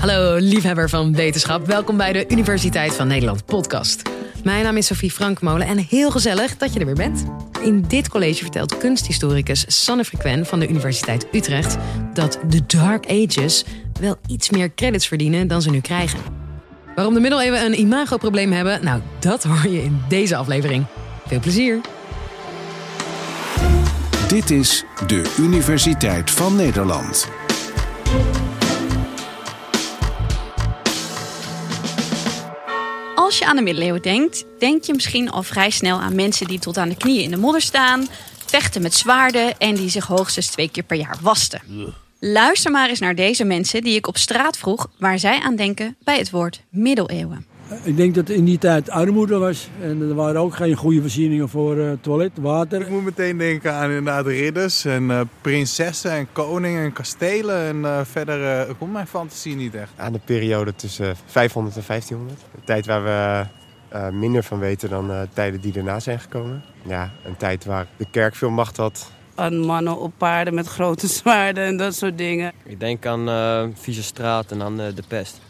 Hallo liefhebber van wetenschap, welkom bij de Universiteit van Nederland podcast. Mijn naam is Sophie Frankmolen en heel gezellig dat je er weer bent. In dit college vertelt kunsthistoricus Sanne Frequen van de Universiteit Utrecht dat de Dark Ages wel iets meer credits verdienen dan ze nu krijgen. Waarom de middeleeuwen een imagoprobleem hebben, nou dat hoor je in deze aflevering. Veel plezier! Dit is de Universiteit van Nederland. Je aan de middeleeuwen denkt, denk je misschien al vrij snel aan mensen die tot aan de knieën in de modder staan, vechten met zwaarden en die zich hoogstens twee keer per jaar wasten. Luister maar eens naar deze mensen die ik op straat vroeg waar zij aan denken bij het woord middeleeuwen. Ik denk dat in die tijd armoede was en er waren ook geen goede voorzieningen voor uh, toilet, water. Ik moet meteen denken aan inderdaad ridders en uh, prinsessen en koningen en kastelen. En uh, verder komt mijn fantasie niet echt. Aan de periode tussen 500 en 1500. Een tijd waar we minder van weten dan tijden die erna zijn gekomen. Ja, een tijd waar de kerk veel macht had. Aan mannen op paarden met grote zwaarden en dat soort dingen. Ik denk aan vieze straat en aan de pest.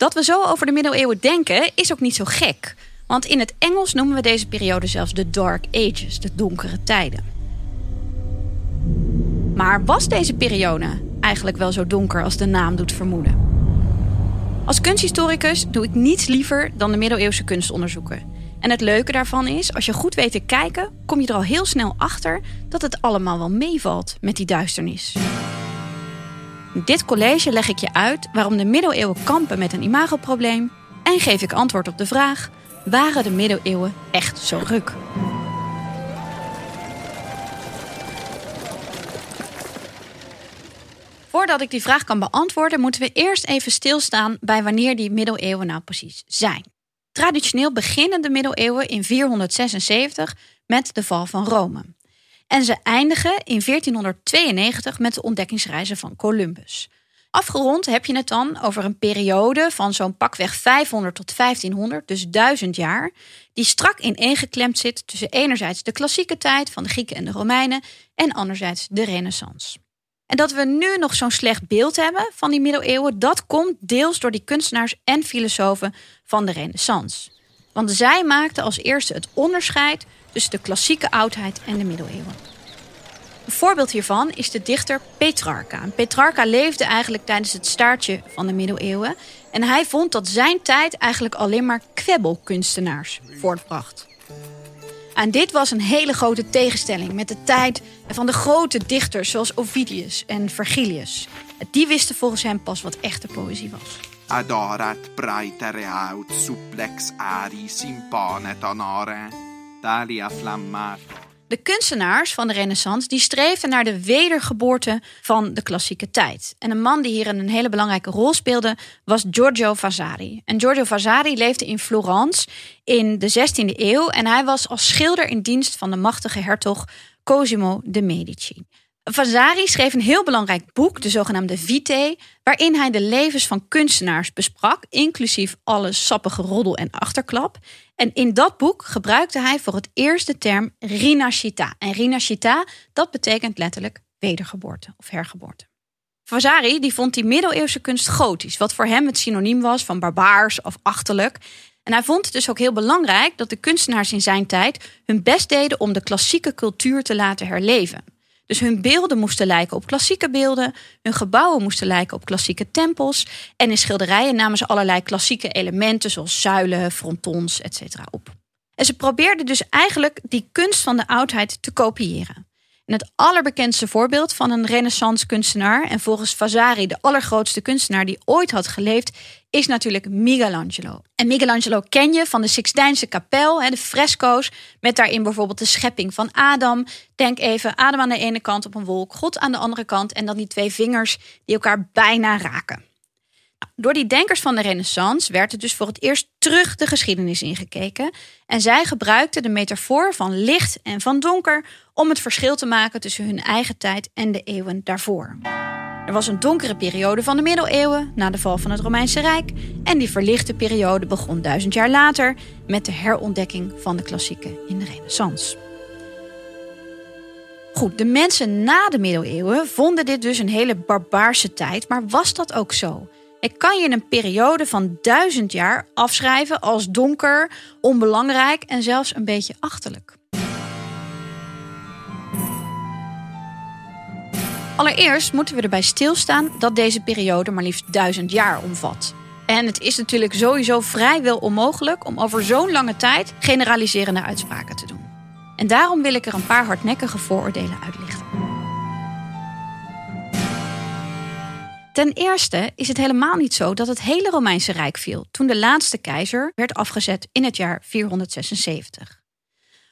Dat we zo over de middeleeuwen denken is ook niet zo gek. Want in het Engels noemen we deze periode zelfs de Dark Ages, de donkere tijden. Maar was deze periode eigenlijk wel zo donker als de naam doet vermoeden? Als kunsthistoricus doe ik niets liever dan de middeleeuwse kunst onderzoeken. En het leuke daarvan is, als je goed weet te kijken, kom je er al heel snel achter dat het allemaal wel meevalt met die duisternis. In dit college leg ik je uit waarom de middeleeuwen kampen met een imagoprobleem en geef ik antwoord op de vraag: waren de middeleeuwen echt zo ruk? Voordat ik die vraag kan beantwoorden, moeten we eerst even stilstaan bij wanneer die middeleeuwen nou precies zijn. Traditioneel beginnen de middeleeuwen in 476 met de val van Rome. En ze eindigen in 1492 met de ontdekkingsreizen van Columbus. Afgerond heb je het dan over een periode van zo'n pakweg 500 tot 1500, dus 1000 jaar, die strak ineengeklemd zit tussen enerzijds de klassieke tijd van de Grieken en de Romeinen en anderzijds de Renaissance. En dat we nu nog zo'n slecht beeld hebben van die middeleeuwen, dat komt deels door die kunstenaars en filosofen van de Renaissance. Want zij maakten als eerste het onderscheid tussen de klassieke oudheid en de middeleeuwen. Een voorbeeld hiervan is de dichter Petrarca. Petrarca leefde eigenlijk tijdens het staartje van de middeleeuwen. En hij vond dat zijn tijd eigenlijk alleen maar kwebbelkunstenaars voortbracht. En dit was een hele grote tegenstelling met de tijd van de grote dichters zoals Ovidius en Vergilius. Die wisten volgens hem pas wat echte poëzie was. Adorat praetere aut supplex ari simpane tanare, flammato. De kunstenaars van de Renaissance die streefden naar de wedergeboorte van de klassieke tijd. En een man die hier een hele belangrijke rol speelde was Giorgio Vasari. En Giorgio Vasari leefde in Florence in de 16e eeuw en hij was als schilder in dienst van de machtige hertog Cosimo de Medici. Vasari schreef een heel belangrijk boek, de zogenaamde Vitae, waarin hij de levens van kunstenaars besprak, inclusief alle sappige roddel en achterklap. En in dat boek gebruikte hij voor het eerst de term rinascita. En rinascita, dat betekent letterlijk wedergeboorte of hergeboorte. Vasari die vond die middeleeuwse kunst gotisch, wat voor hem het synoniem was van barbaars of achterlijk. En hij vond het dus ook heel belangrijk dat de kunstenaars in zijn tijd hun best deden om de klassieke cultuur te laten herleven. Dus hun beelden moesten lijken op klassieke beelden, hun gebouwen moesten lijken op klassieke tempels en in schilderijen namen ze allerlei klassieke elementen zoals zuilen, frontons, etc. op. En ze probeerden dus eigenlijk die kunst van de oudheid te kopiëren. Het allerbekendste voorbeeld van een renaissance kunstenaar en volgens Vasari de allergrootste kunstenaar die ooit had geleefd, is natuurlijk Michelangelo. En Michelangelo ken je van de Sixtijnse kapel, de fresco's, met daarin bijvoorbeeld de schepping van Adam. Denk even Adam aan de ene kant op een wolk, God aan de andere kant en dan die twee vingers die elkaar bijna raken. Door die denkers van de Renaissance werd er dus voor het eerst terug de geschiedenis ingekeken. En zij gebruikten de metafoor van licht en van donker om het verschil te maken tussen hun eigen tijd en de eeuwen daarvoor. Er was een donkere periode van de middeleeuwen na de val van het Romeinse Rijk. En die verlichte periode begon duizend jaar later met de herontdekking van de klassieken in de Renaissance. Goed, de mensen na de middeleeuwen vonden dit dus een hele barbaarse tijd, maar was dat ook zo? Ik kan je een periode van duizend jaar afschrijven als donker, onbelangrijk en zelfs een beetje achterlijk. Allereerst moeten we erbij stilstaan dat deze periode maar liefst duizend jaar omvat. En het is natuurlijk sowieso vrijwel onmogelijk om over zo'n lange tijd generaliserende uitspraken te doen. En daarom wil ik er een paar hardnekkige vooroordelen uitlichten. Ten eerste is het helemaal niet zo dat het hele Romeinse Rijk viel toen de laatste keizer werd afgezet in het jaar 476.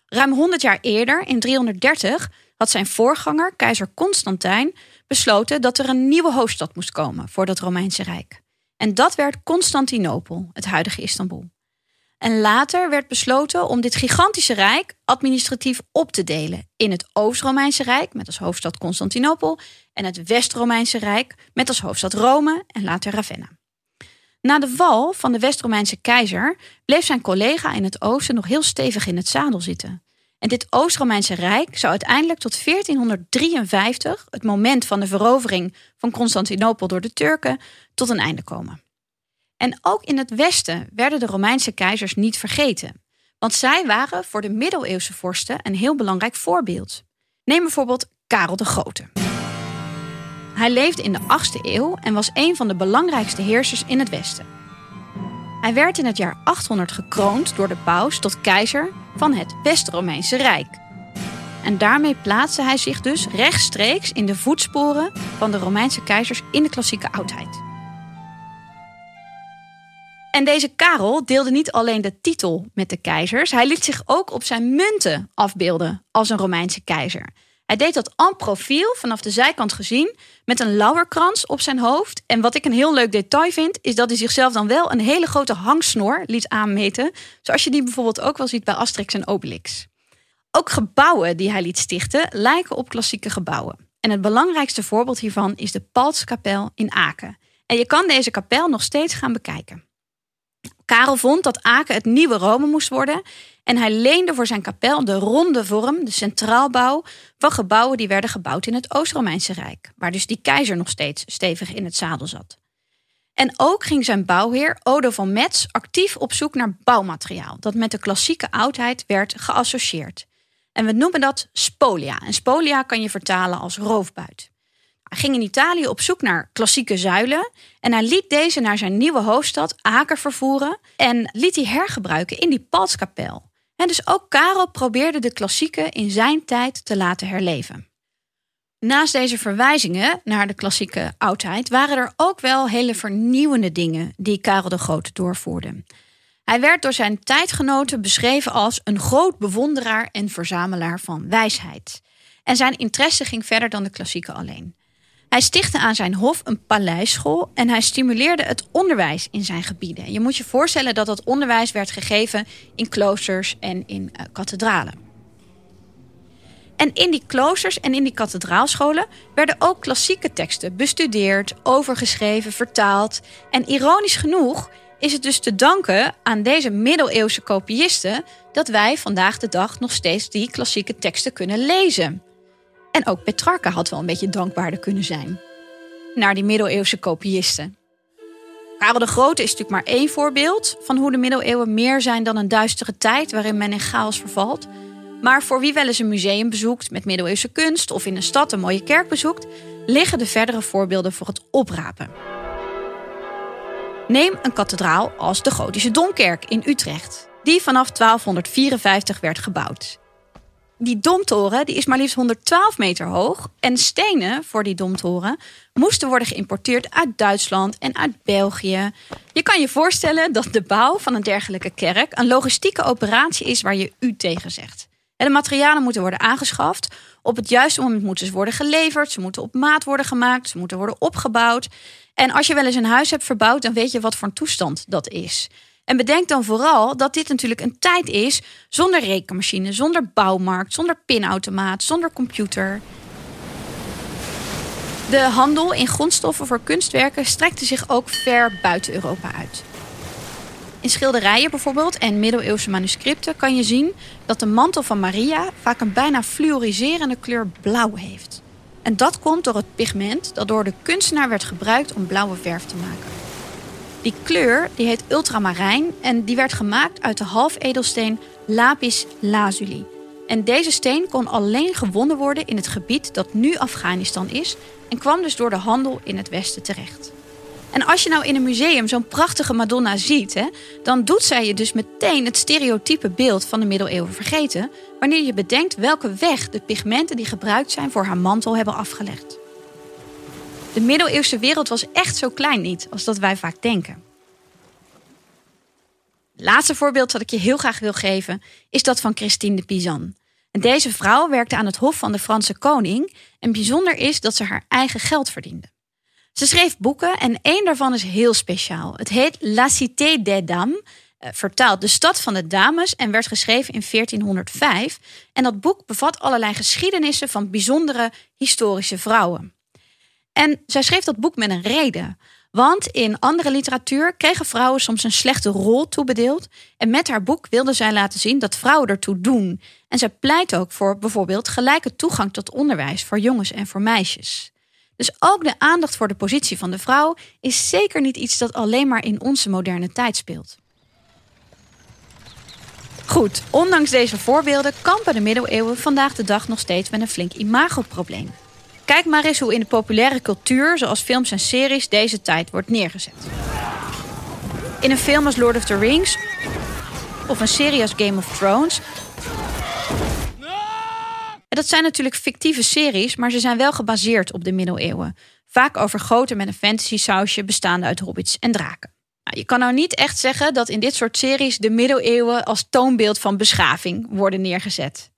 Ruim 100 jaar eerder, in 330, had zijn voorganger, keizer Constantijn, besloten dat er een nieuwe hoofdstad moest komen voor dat Romeinse Rijk. En dat werd Constantinopel, het huidige Istanbul. En later werd besloten om dit gigantische rijk administratief op te delen in het Oost-Romeinse Rijk met als hoofdstad Constantinopel en het West-Romeinse Rijk met als hoofdstad Rome en later Ravenna. Na de val van de West-Romeinse keizer bleef zijn collega in het oosten nog heel stevig in het zadel zitten. En dit Oost-Romeinse Rijk zou uiteindelijk tot 1453, het moment van de verovering van Constantinopel door de Turken, tot een einde komen. En ook in het Westen werden de Romeinse keizers niet vergeten, want zij waren voor de middeleeuwse vorsten een heel belangrijk voorbeeld. Neem bijvoorbeeld Karel de Grote. Hij leefde in de 8e eeuw en was een van de belangrijkste heersers in het Westen. Hij werd in het jaar 800 gekroond door de paus tot keizer van het West-Romeinse Rijk. En daarmee plaatste hij zich dus rechtstreeks in de voetsporen van de Romeinse keizers in de klassieke oudheid. En deze Karel deelde niet alleen de titel met de keizers, hij liet zich ook op zijn munten afbeelden als een Romeinse keizer. Hij deed dat en profiel, vanaf de zijkant gezien, met een lauwerkrans op zijn hoofd. En wat ik een heel leuk detail vind, is dat hij zichzelf dan wel een hele grote hangsnor liet aanmeten. Zoals je die bijvoorbeeld ook wel ziet bij Asterix en Obelix. Ook gebouwen die hij liet stichten lijken op klassieke gebouwen. En het belangrijkste voorbeeld hiervan is de Paltskapel in Aken. En je kan deze kapel nog steeds gaan bekijken. Karel vond dat Aken het nieuwe Rome moest worden en hij leende voor zijn kapel de ronde vorm, de centraalbouw, van gebouwen die werden gebouwd in het Oost-Romeinse Rijk, waar dus die keizer nog steeds stevig in het zadel zat. En ook ging zijn bouwheer Odo van Metz actief op zoek naar bouwmateriaal dat met de klassieke oudheid werd geassocieerd. En we noemen dat spolia. En spolia kan je vertalen als roofbuit. Hij ging in Italië op zoek naar klassieke zuilen en hij liet deze naar zijn nieuwe hoofdstad Aker vervoeren en liet die hergebruiken in die Palskapel. En dus ook Karel probeerde de klassieke in zijn tijd te laten herleven. Naast deze verwijzingen naar de klassieke oudheid waren er ook wel hele vernieuwende dingen die Karel de Grote doorvoerde. Hij werd door zijn tijdgenoten beschreven als een groot bewonderaar en verzamelaar van wijsheid. En zijn interesse ging verder dan de klassieke alleen. Hij stichtte aan zijn hof een paleisschool en hij stimuleerde het onderwijs in zijn gebieden. Je moet je voorstellen dat dat onderwijs werd gegeven in kloosters en in uh, kathedralen. En in die kloosters en in die kathedraalscholen werden ook klassieke teksten bestudeerd, overgeschreven, vertaald. En ironisch genoeg is het dus te danken aan deze middeleeuwse kopiisten dat wij vandaag de dag nog steeds die klassieke teksten kunnen lezen. En ook Petrarca had wel een beetje dankbaarder kunnen zijn. Naar die middeleeuwse kopiisten. Karel de Grote is natuurlijk maar één voorbeeld van hoe de middeleeuwen meer zijn dan een duistere tijd waarin men in chaos vervalt. Maar voor wie wel eens een museum bezoekt met middeleeuwse kunst of in een stad een mooie kerk bezoekt, liggen de verdere voorbeelden voor het oprapen. Neem een kathedraal als de Gotische Domkerk in Utrecht, die vanaf 1254 werd gebouwd die domtoren die is maar liefst 112 meter hoog. En stenen voor die domtoren moesten worden geïmporteerd uit Duitsland en uit België. Je kan je voorstellen dat de bouw van een dergelijke kerk een logistieke operatie is waar je u tegen zegt. De materialen moeten worden aangeschaft. Op het juiste moment moeten ze worden geleverd. Ze moeten op maat worden gemaakt. Ze moeten worden opgebouwd. En als je wel eens een huis hebt verbouwd, dan weet je wat voor een toestand dat is. En bedenk dan vooral dat dit natuurlijk een tijd is zonder rekenmachine, zonder bouwmarkt, zonder pinautomaat, zonder computer. De handel in grondstoffen voor kunstwerken strekte zich ook ver buiten Europa uit. In schilderijen bijvoorbeeld en middeleeuwse manuscripten kan je zien dat de mantel van Maria vaak een bijna fluoriserende kleur blauw heeft. En dat komt door het pigment dat door de kunstenaar werd gebruikt om blauwe verf te maken. Die kleur die heet ultramarijn en die werd gemaakt uit de halfedelsteen lapis lazuli. En deze steen kon alleen gewonnen worden in het gebied dat nu Afghanistan is en kwam dus door de handel in het Westen terecht. En als je nou in een museum zo'n prachtige Madonna ziet, hè, dan doet zij je dus meteen het stereotype beeld van de middeleeuwen vergeten, wanneer je bedenkt welke weg de pigmenten die gebruikt zijn voor haar mantel hebben afgelegd. De middeleeuwse wereld was echt zo klein niet als dat wij vaak denken. Het laatste voorbeeld dat ik je heel graag wil geven is dat van Christine de Pizan. En deze vrouw werkte aan het hof van de Franse koning en bijzonder is dat ze haar eigen geld verdiende. Ze schreef boeken en één daarvan is heel speciaal. Het heet La Cité des Dames, eh, vertaald de stad van de dames en werd geschreven in 1405. En dat boek bevat allerlei geschiedenissen van bijzondere historische vrouwen. En zij schreef dat boek met een reden. Want in andere literatuur kregen vrouwen soms een slechte rol toebedeeld. En met haar boek wilde zij laten zien dat vrouwen ertoe doen. En zij pleit ook voor bijvoorbeeld gelijke toegang tot onderwijs voor jongens en voor meisjes. Dus ook de aandacht voor de positie van de vrouw is zeker niet iets dat alleen maar in onze moderne tijd speelt. Goed, ondanks deze voorbeelden kampen de middeleeuwen vandaag de dag nog steeds met een flink imagoprobleem. Kijk maar eens hoe in de populaire cultuur, zoals films en series, deze tijd wordt neergezet. In een film als Lord of the Rings of een serie als Game of Thrones. Dat zijn natuurlijk fictieve series, maar ze zijn wel gebaseerd op de middeleeuwen. Vaak overgoten met een fantasy sausje bestaande uit hobbits en draken. Nou, je kan nou niet echt zeggen dat in dit soort series de middeleeuwen als toonbeeld van beschaving worden neergezet.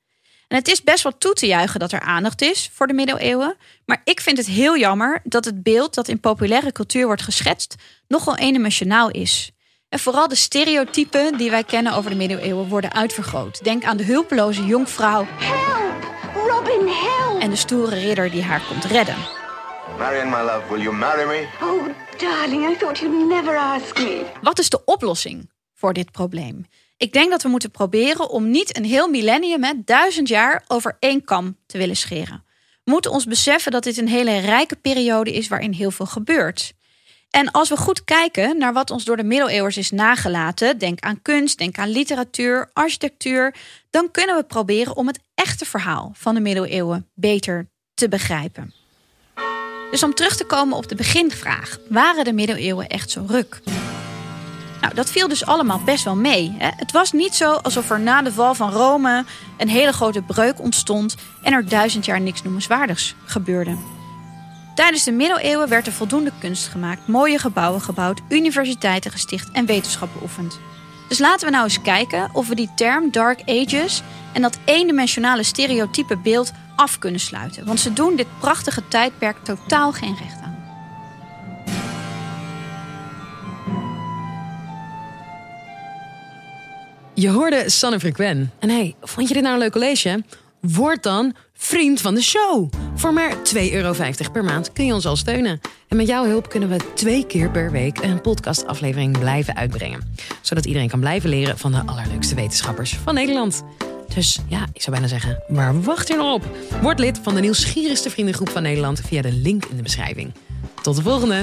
En het is best wel toe te juichen dat er aandacht is voor de middeleeuwen. Maar ik vind het heel jammer dat het beeld dat in populaire cultuur wordt geschetst nogal eendimensionaal is. En vooral de stereotypen die wij kennen over de middeleeuwen worden uitvergroot. Denk aan de hulpeloze jonkvrouw. Help! Robin, help! En de stoere ridder die haar komt redden. Marion, my love, will you marry me? Oh, darling, I thought you'd never ask me. Wat is de oplossing voor dit probleem? Ik denk dat we moeten proberen om niet een heel millennium, met duizend jaar, over één kam te willen scheren. We moeten ons beseffen dat dit een hele rijke periode is waarin heel veel gebeurt. En als we goed kijken naar wat ons door de middeleeuwers is nagelaten, denk aan kunst, denk aan literatuur, architectuur, dan kunnen we proberen om het echte verhaal van de middeleeuwen beter te begrijpen. Dus om terug te komen op de beginvraag, waren de middeleeuwen echt zo ruk? Nou, dat viel dus allemaal best wel mee. Hè? Het was niet zo alsof er na de val van Rome een hele grote breuk ontstond en er duizend jaar niks noemenswaardigs gebeurde. Tijdens de middeleeuwen werd er voldoende kunst gemaakt, mooie gebouwen gebouwd, universiteiten gesticht en wetenschap beoefend. Dus laten we nou eens kijken of we die term Dark Ages en dat eendimensionale stereotype beeld af kunnen sluiten. Want ze doen dit prachtige tijdperk totaal geen recht aan. Je hoorde Sanne Frequen. En hey, vond je dit nou een leuk college? Word dan vriend van de show. Voor maar 2,50 euro per maand kun je ons al steunen. En met jouw hulp kunnen we twee keer per week een podcastaflevering blijven uitbrengen. Zodat iedereen kan blijven leren van de allerleukste wetenschappers van Nederland. Dus ja, ik zou bijna zeggen, waar wacht je nou op? Word lid van de nieuwsgierigste vriendengroep van Nederland via de link in de beschrijving. Tot de volgende!